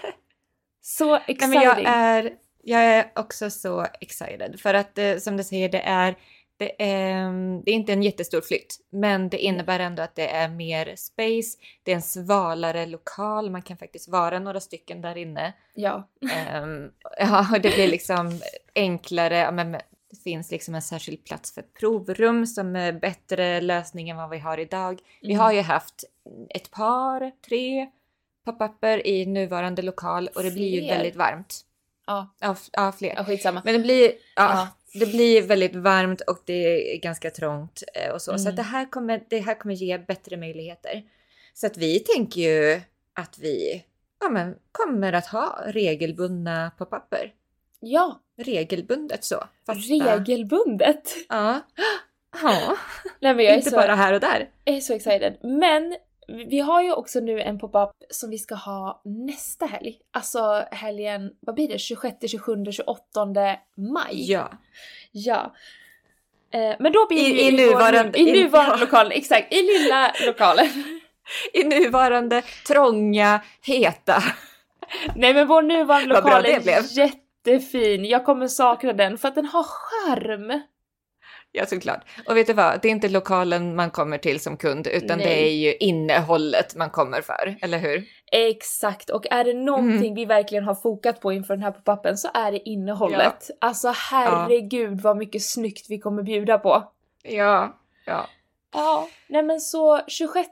Så Nej, exciting! men jag, är, jag är också så excited för att eh, som du säger det är, det är det är inte en jättestor flytt men det innebär ändå att det är mer space, det är en svalare lokal, man kan faktiskt vara några stycken där inne. Ja. Ehm, ja, det blir liksom enklare, ja, men det finns liksom en särskild plats för provrum som är bättre lösning än vad vi har idag. Vi Mm. har ju haft ett par, tre pop-upper i nuvarande lokal och det blir ju Fler. väldigt varmt. Ja, Ja, ja fler. ja skitsamma. Men det blir, ja, Ja. det blir väldigt varmt och det är ganska trångt eh, och så. Så Mm. att det, här kommer, det här kommer ge bättre möjligheter. Så att vi tänker ju att vi ja, men, kommer att ha regelbundna pop-upper. Ja, Regelbundet så. Fasta. regelbundet! Ja. Ja, Nej inte så, bara här och där. jag är så excited. Men vi har ju också nu en pop-up som vi ska ha nästa helg. Alltså helgen, vad blir det? 26, 27, 28 maj. Ja. Ja. Eh, men då blir I- det i nuvarande- I i- nuvarande ja. lokalen, exakt. I lilla lokalen. I nuvarande trånga, heta. Nej men vår nuvarande lokal är blev. Jättefin. Jag kommer sakna den för att den har charm. Ja, såklart. Och vet du vad? Det är inte lokalen man kommer till som kund, utan Nej. det är ju innehållet man kommer för, eller hur? Exakt, och är det någonting Mm. vi verkligen har fokat på inför den här pop-upen så är det innehållet. Alltså herregud vad mycket snyggt vi kommer bjuda på. Ja, ja. Ja, nej men så 26,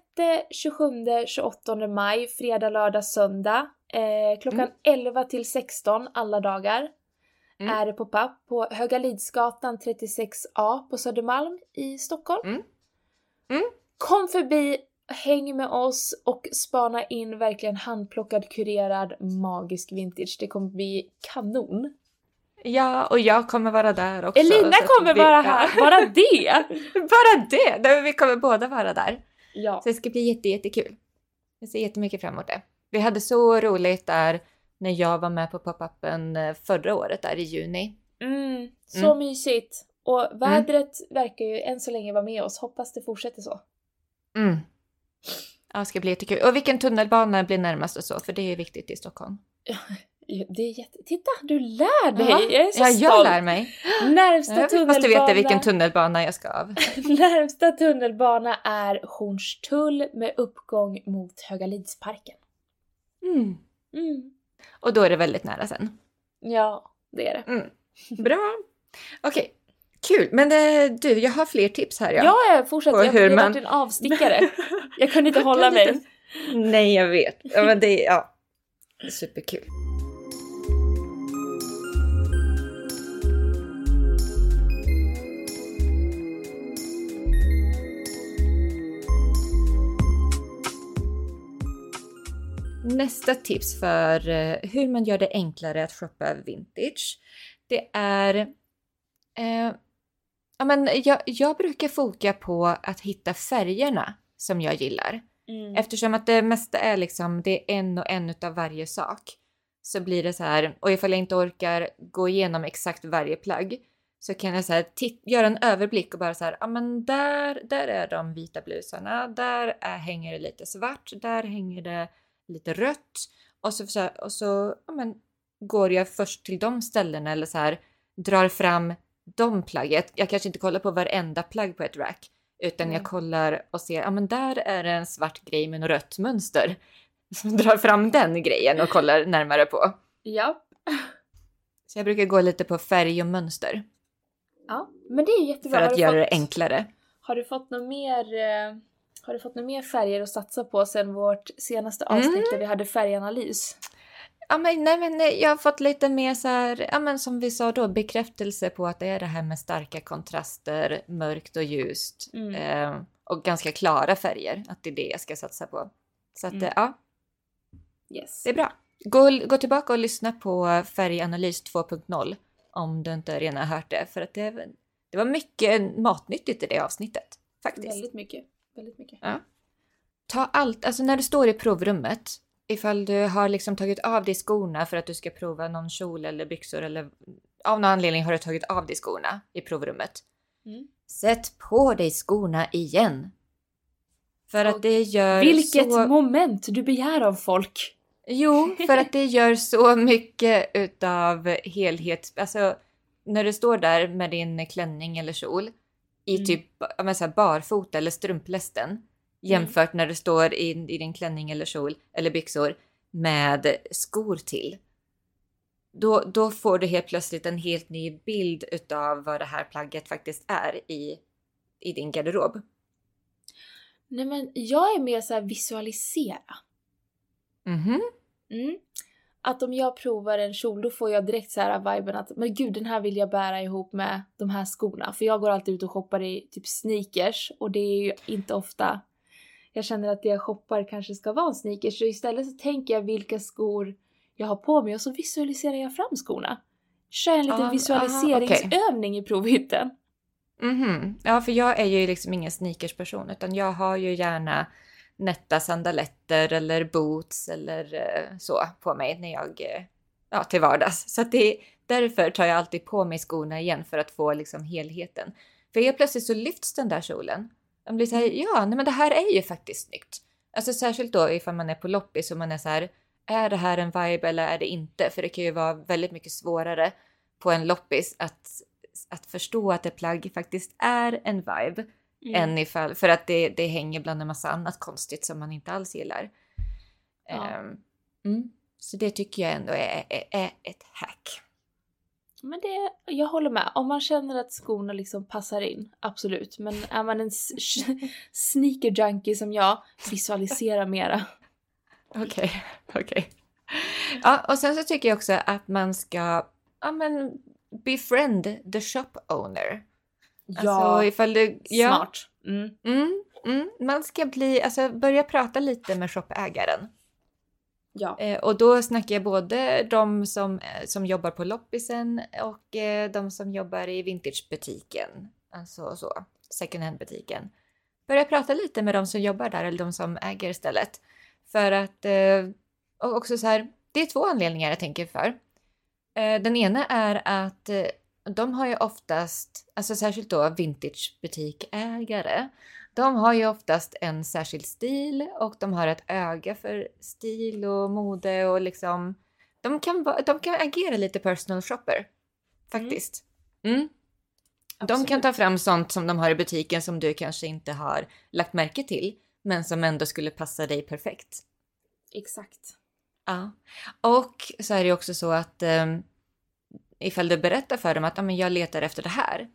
27, 28 maj, fredag, lördag, söndag. Eh, klockan Mm. 11 till 16 alla dagar. mm. är det pop-up på Höga Lidsgatan 36A på Södermalm i Stockholm. Mm. Mm. Kom förbi, häng med oss och spana in verkligen handplockad, kurerad, magisk vintage. Det kommer bli kanon. Ja, och jag kommer vara där också. Elina kommer vi, vara här, ja. bara det! bara det! Vi kommer båda vara där. Ja. Så det ska bli jätte, jättekul. Jag ser jättemycket fram emot det. Vi hade så roligt där när jag var med på pop-upen eh, förra året där i juni. Mm, så mm. mysigt! Och vädret mm. verkar ju än så länge vara med oss. Hoppas det fortsätter så. Mm. Ja, det ska bli jättekul. Och vilken tunnelbana blir närmast och så? För det är viktigt i Stockholm. Det är jätte... Titta, du lär dig! Ja, jag är så ja, stolt! jag lär mig. Närmsta jag tunnelbana... Måste veta vilken tunnelbana jag ska av. Närmsta tunnelbana är Hornstull med uppgång mot Höga Lidsparken. Mm. Mm. Och då är det väldigt nära sen. Ja, det är det. Mm. Bra! Okej, okay. kul! Men eh, du, jag har fler tips här. Ja, ja fortsätt. Jag har man... varit en avstickare. jag kunde inte hålla mig. Nej, jag vet. Ja, men det är ja, superkul. Nästa tips för eh, hur man gör det enklare att shoppa vintage. Det är... Eh, ja, men jag, jag brukar foka på att hitta färgerna som jag gillar. Mm. Eftersom att det mesta är liksom, det är en och en utav varje sak. Så blir det så här, och ifall jag inte orkar gå igenom exakt varje plagg så kan jag så här, göra en överblick och bara så här, ja men där, där är de vita blusarna, där är, hänger det lite svart, där hänger det lite rött och så, och så ja, men, går jag först till de ställena eller så här drar fram de plagget. Jag kanske inte kollar på varenda plagg på ett rack utan mm. jag kollar och ser, ja men där är det en svart grej med något rött mönster. Så drar fram den grejen och kollar närmare på. Ja. Så jag brukar gå lite på färg och mönster. Ja, men det är jättebra. För att göra fått, det enklare. Har du fått något mer eh, har du fått några mer färger att satsa på sen vårt senaste avsnitt mm. där vi hade färganalys? Ja, men, nej, men jag har fått lite mer så här, ja, men som vi sa då, bekräftelse på att det är det här med starka kontraster, mörkt och ljust mm. eh, och ganska klara färger, att det är det jag ska satsa på. Så att mm. ja, yes. det är bra. Gå, gå tillbaka och lyssna på Färganalys 2.0 om du inte redan har hört det, för att det, det var mycket matnyttigt i det avsnittet. Faktiskt. Väldigt mycket väldigt mycket. Ja. Ta allt, alltså när du står i provrummet, ifall du har liksom tagit av dig skorna för att du ska prova någon kjol eller byxor eller av någon anledning har du tagit av dig skorna i provrummet. Mm. Sätt på dig skorna igen. För att det gör Vilket så... moment du begär av folk! Jo, för att det gör så mycket utav helhet. Alltså, när du står där med din klänning eller kjol i mm. typ men så här, barfota eller strumplästen mm. jämfört när du står i, i din klänning eller kjol eller byxor med skor till. Då, då får du helt plötsligt en helt ny bild utav vad det här plagget faktiskt är i, i din garderob. Nej men jag är mer så här visualisera. Mhm. Mm att om jag provar en kjol då får jag direkt så här viben att men gud den här vill jag bära ihop med de här skorna. För jag går alltid ut och shoppar i typ sneakers och det är ju inte ofta jag känner att det jag shoppar kanske ska vara sneakers. Så istället så tänker jag vilka skor jag har på mig och så visualiserar jag fram skorna. Kör en liten ah, visualiseringsövning okay. i provhytten. Mhm. Ja, för jag är ju liksom ingen sneakersperson utan jag har ju gärna nätta sandaletter eller boots eller eh, så på mig när jag, eh, ja till vardags. Så att det, därför tar jag alltid på mig skorna igen för att få liksom helheten. För helt plötsligt så lyfts den där kjolen. Man blir så här, ja, nej, men det här är ju faktiskt snyggt. Alltså särskilt då ifall man är på loppis och man är så här, är det här en vibe eller är det inte? För det kan ju vara väldigt mycket svårare på en loppis att, att förstå att ett plagg faktiskt är en vibe Mm. Än ifall, för att det, det hänger bland en massa annat konstigt som man inte alls gillar. Ja. Um, mm. Så det tycker jag ändå är, är, är, ett hack. Men det, jag håller med. Om man känner att skorna liksom passar in, absolut. Men är man en sneaker junkie som jag, visualisera mera. Okej, okay, okej. Okay. Ja, och sen så tycker jag också att man ska ja, men, befriend the shop owner. Ja, Alltså ifall du... Ja, smart. Mm. mm, mm, man ska bli, alltså börja prata lite med shoppägaren. Ja. Eh, och då snackar jag både de som, eh, som jobbar på loppisen och eh, de som jobbar i vintagebutiken. Alltså så, second hand-butiken. Börja prata lite med de som jobbar där eller de som äger stället. För att, eh, och också så här, det är två anledningar jag tänker för. Eh, den ena är att eh, de har ju oftast, alltså särskilt då vintagebutikägare, de har ju oftast en särskild stil och de har ett öga för stil och mode och liksom de kan, de kan agera lite personal shopper. Faktiskt. Mm. De kan ta fram sånt som de har i butiken som du kanske inte har lagt märke till men som ändå skulle passa dig perfekt. Exakt. Ja. Och så är det också så att um, ifall du berättar för dem att "Ja, men jag letar efter det här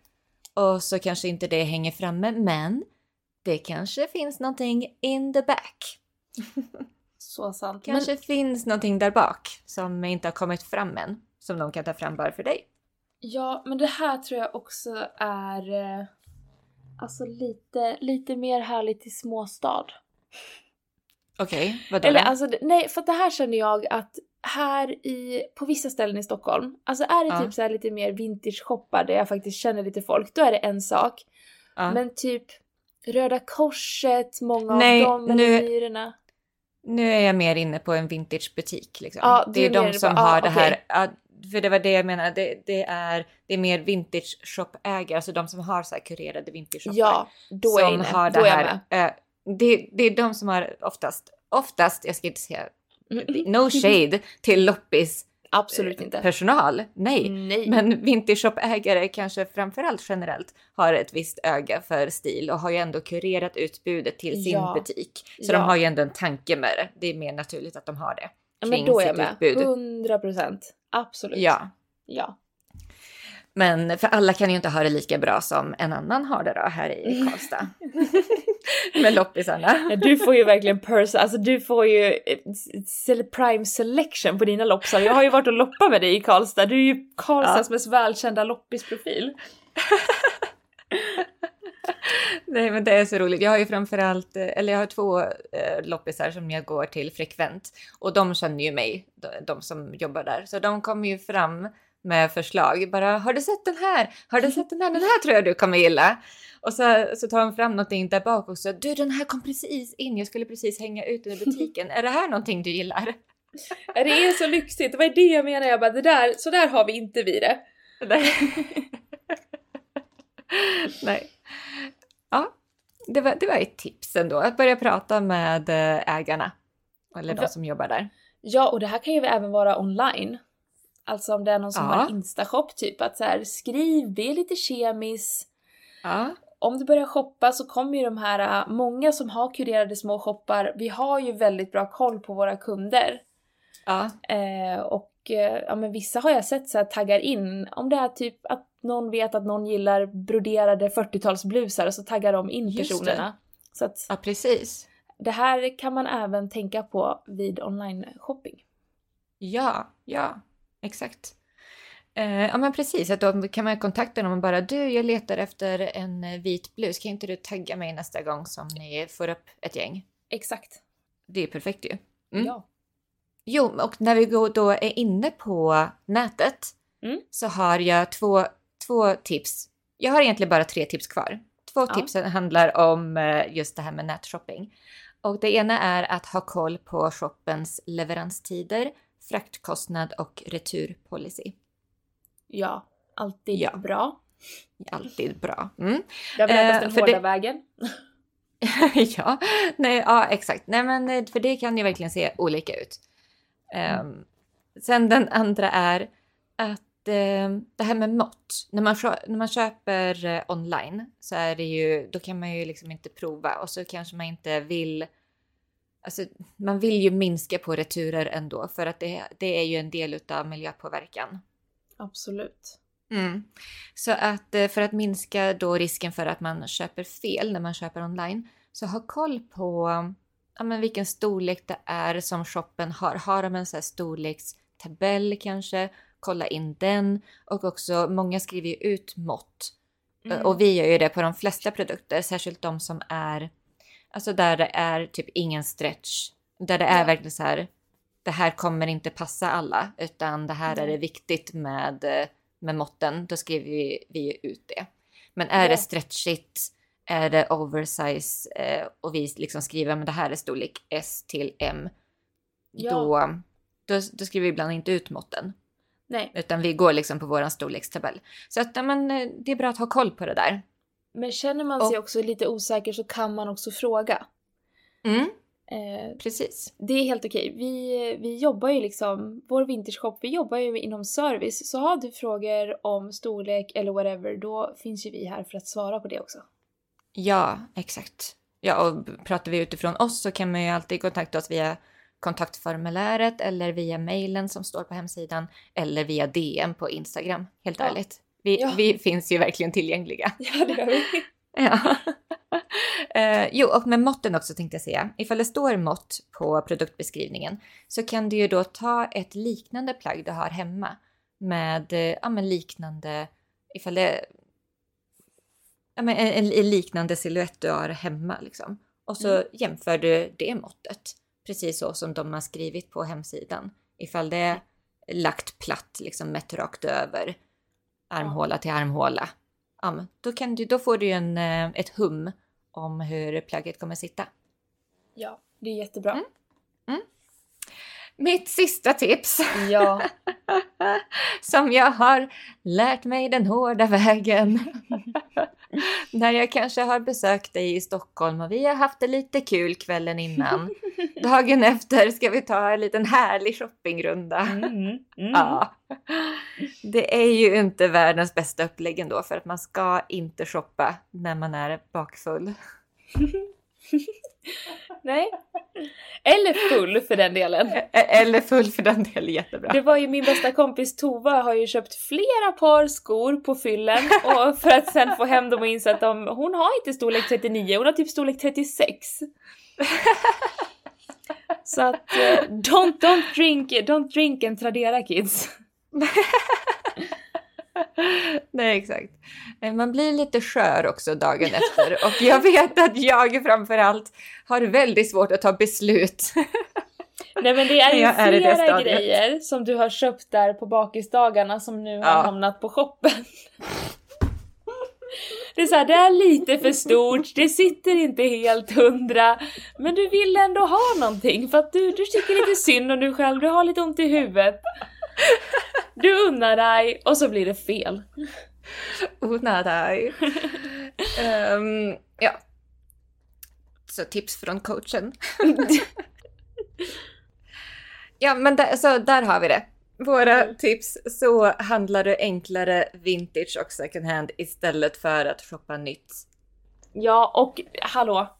och så kanske inte det hänger framme men det kanske finns någonting in the back. Så sant. Kanske finns någonting där bak som inte har kommit fram än som de kan ta fram bara för dig. Ja, men det här tror jag också är eh, alltså lite, lite mer härligt i småstad. Okej, vadå? Eller alltså, nej, för att det här känner jag att här i, på vissa ställen i Stockholm, alltså är det Ja. typ så här lite mer vintage-shoppar där jag faktiskt känner lite folk, då är det en sak. ja. Men typ Röda Korset, många Nej, av dem, nu- Myrorna. Nu är jag mer inne på en vintagebutik. Liksom. Ja, det är är de på- som ja, har det här. Ja, för det var det jag menade. Det, det, är, det är mer vintage shop-ägare, alltså de som har så här kurerade vintage shoppar. Ja, då är jag inne. har Då det är jag här. med. eh, det, det är de som har oftast, oftast, jag ska inte säga. No shade till loppis Absolut inte. personal. Nej. Nej. Men vintage shop-ägare kanske framförallt generellt har ett visst öga för stil och har ju ändå kurerat utbudet till sin Ja. butik. Så Ja. de har ju ändå en tanke med det. Det är mer naturligt att de har det. Ja, men då är jag med. utbud. 100 procent. Absolut. Ja, Ja. men för alla kan ju inte ha det lika bra som en annan har det då här i Karlstad. med loppisarna. Ja, Du får ju verkligen person, alltså du får ju eh, prime selection på dina loppsar. Jag har ju varit och loppat med dig i Karlstad. Du är ju Karlstads mest välkända loppisprofil. Nej men det är så roligt. Jag har ju framförallt, eh, eller jag har två eh, loppisar som jag går till frekvent och de känner ju mig, de, de som jobbar där. Så de kommer ju fram med förslag. Bara har du sett den här? Har du sett den här? Den här tror jag du kommer gilla. Och så, så tar de fram någonting där bak också. Du den här kom precis in, jag skulle precis hänga ut den i butiken. är det här någonting du gillar? Det är så lyxigt, det var det jag menade. Jag bara, det där, så där har vi inte vi det. Nej. Nej. Ja, det var, det var ett tips ändå. Att börja prata med eh, ägarna. Eller de som jobbar där. Ja, och det här kan ju även vara online. Alltså om det är någon som Ja. har instashop typ att så här, skriv, det är lite kemis. Ja. Om du börjar shoppa så kommer ju de här, äh, många som har kurerade små shoppar, vi har ju väldigt bra koll på våra kunder. Ja. Eh, och eh, ja, men vissa har jag sett så här taggar in, om det är typ att någon vet att någon gillar broderade 40-talsblusar så taggar de in Just det. personerna. Så att ja, precis. det här kan man även tänka på vid online-shopping. Ja, ja, exakt. Eh, ja, men precis. Att då kan man kontakta dem och bara du, jag letar efter en eh, vit blus. Kan inte du tagga mig nästa gång som ni får upp ett gäng? Exakt. Det är perfekt ju. Mm. Ja. Jo, och när vi då är inne på nätet Mm. så har jag två, två tips. Jag har egentligen bara tre tips kvar. Två Ja. tips handlar om eh, just det här med nätshopping. Och det ena är att ha koll på shoppens leveranstider, fraktkostnad och returpolicy. Ja, alltid Ja. bra. Alltid bra. Mm. Jag vill Eh, den hårda det- vägen. ja, nej, ja, exakt. Nej, men eh, för det kan ju verkligen se olika ut. Ehm, sen den andra är att eh, det här med mått. När man, när man köper eh, online så är det ju, då kan man ju liksom inte prova och så kanske man inte vill Alltså, man vill ju minska på returer ändå för att det, det är ju en del utav miljöpåverkan. Absolut. Mm. Så att eh, för att minska då risken för att man köper fel när man köper online så ha koll på ja, men vilken storlek det är som shoppen har. Har de en så här storlekstabell kanske? kolla in den och också många skriver ju ut mått. Mm. Och vi gör ju det på de flesta produkter, särskilt de som är, alltså där det är typ ingen stretch. Där det är Ja. verkligen så här, det här kommer inte passa alla, utan det här är Nej. det viktigt med, eh, med måtten. Då skriver vi, vi ut det. Men är Ja. det stretchigt, är det oversize eh, och vi liksom skriver men det här är storlek S till M. Ja. Då, då, då skriver vi ibland inte ut måtten. Nej, Utan vi går liksom på våran storlekstabell. Så att, ja, men, eh, det är bra att ha koll på det där. Men känner man sig också lite osäker så kan man också fråga. Mm, Eh, precis. det är helt okej. Vi, vi jobbar ju liksom, vår vintershop, vi jobbar ju inom service. Så har du frågor om storlek eller whatever, då finns ju vi här för att svara på det också. Ja, exakt. Ja, och pratar vi utifrån oss så kan man ju alltid kontakta oss via kontaktformuläret eller via mejlen som står på hemsidan eller via DM på Instagram, helt Ja. ärligt. Vi, Ja. vi finns ju verkligen tillgängliga. Ja, det gör vi. Ja. Eh, jo, och med måtten också tänkte jag säga. Ifall det står mått på produktbeskrivningen så kan du ju då ta ett liknande plagg du har hemma med eh, ja, men liknande, ifall det ja, men en, en, en liknande silhuett du har hemma liksom. Och så Mm. jämför du det måttet, precis så som de har skrivit på hemsidan. Ifall det är lagt platt, liksom mätt rakt över, armhåla till armhåla. Ja, då, kan du, då får du en, eh, ett hum om hur plagget kommer sitta. Ja, det är jättebra. Mm. Mitt sista tips Ja, som jag har lärt mig den hårda vägen. När jag kanske har besökt dig i Stockholm och vi har haft det lite kul kvällen innan. Dagen efter ska vi ta en liten härlig shoppingrunda. mm, mm. Ja. Det är ju inte världens bästa upplägg ändå för att man ska inte shoppa när man är bakfull. Nej. Eller full för den delen. E- Eller full för den delen, jättebra. Det var ju min bästa kompis Tova har ju köpt flera par skor på fyllen och för att sen få hem dem och inse att de, hon har inte storlek 39, hon har typ storlek 36. Så att eh, don't, don't drink, don't drink and Tradera kids. Nej, exakt. Eh, Man blir lite skör också dagen efter och jag vet att jag framförallt har väldigt svårt att ta beslut. Nej men det är ju Jag är flera stadiet. grejer som du har köpt där på bakisdagarna som nu har Ja. hamnat på shoppen. Det är så här, det är lite för stort, det sitter inte helt hundra, men du vill ändå ha någonting för att du, du tycker lite synd om dig själv, du har lite ont i huvudet. Du unnar dig och så blir det fel. Unna dig. Ehm, ja. Så tips från coachen. ja, men där, så där har vi det. Våra Mm. tips. Så handlar du enklare vintage och second hand istället för att shoppa nytt. Ja, och hallå!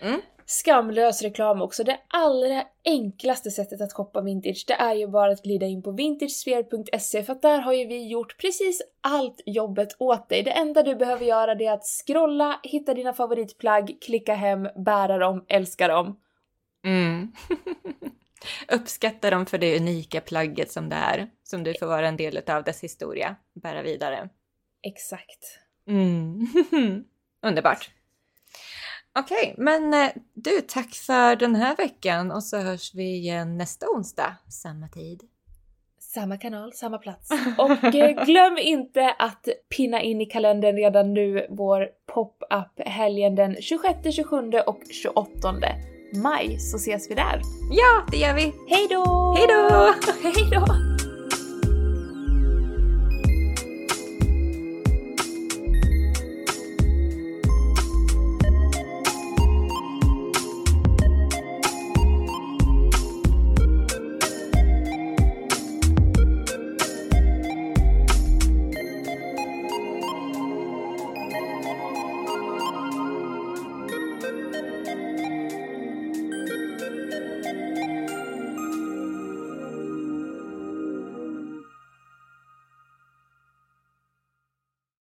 Mm. Skamlös reklam också. Det allra enklaste sättet att shoppa vintage, det är ju bara att glida in på vintagesphere.se för att där har ju vi gjort precis allt jobbet åt dig. Det enda du behöver göra det är att scrolla, hitta dina favoritplagg, klicka hem, bära dem, älska dem. Mm. Uppskatta dem för det unika plagget som det är. Som du får vara en del av dess historia. Bära vidare. Exakt. Mm. Underbart. Okej, men eh, du, tack för den här veckan och så hörs vi igen nästa onsdag, samma tid. Samma kanal, samma plats. Och eh, glöm inte att pinna in i kalendern redan nu vår pop-up helgen den 26, 27 och 28 maj så ses vi där. Ja, det gör vi. Hej då! Hej då! Hej då!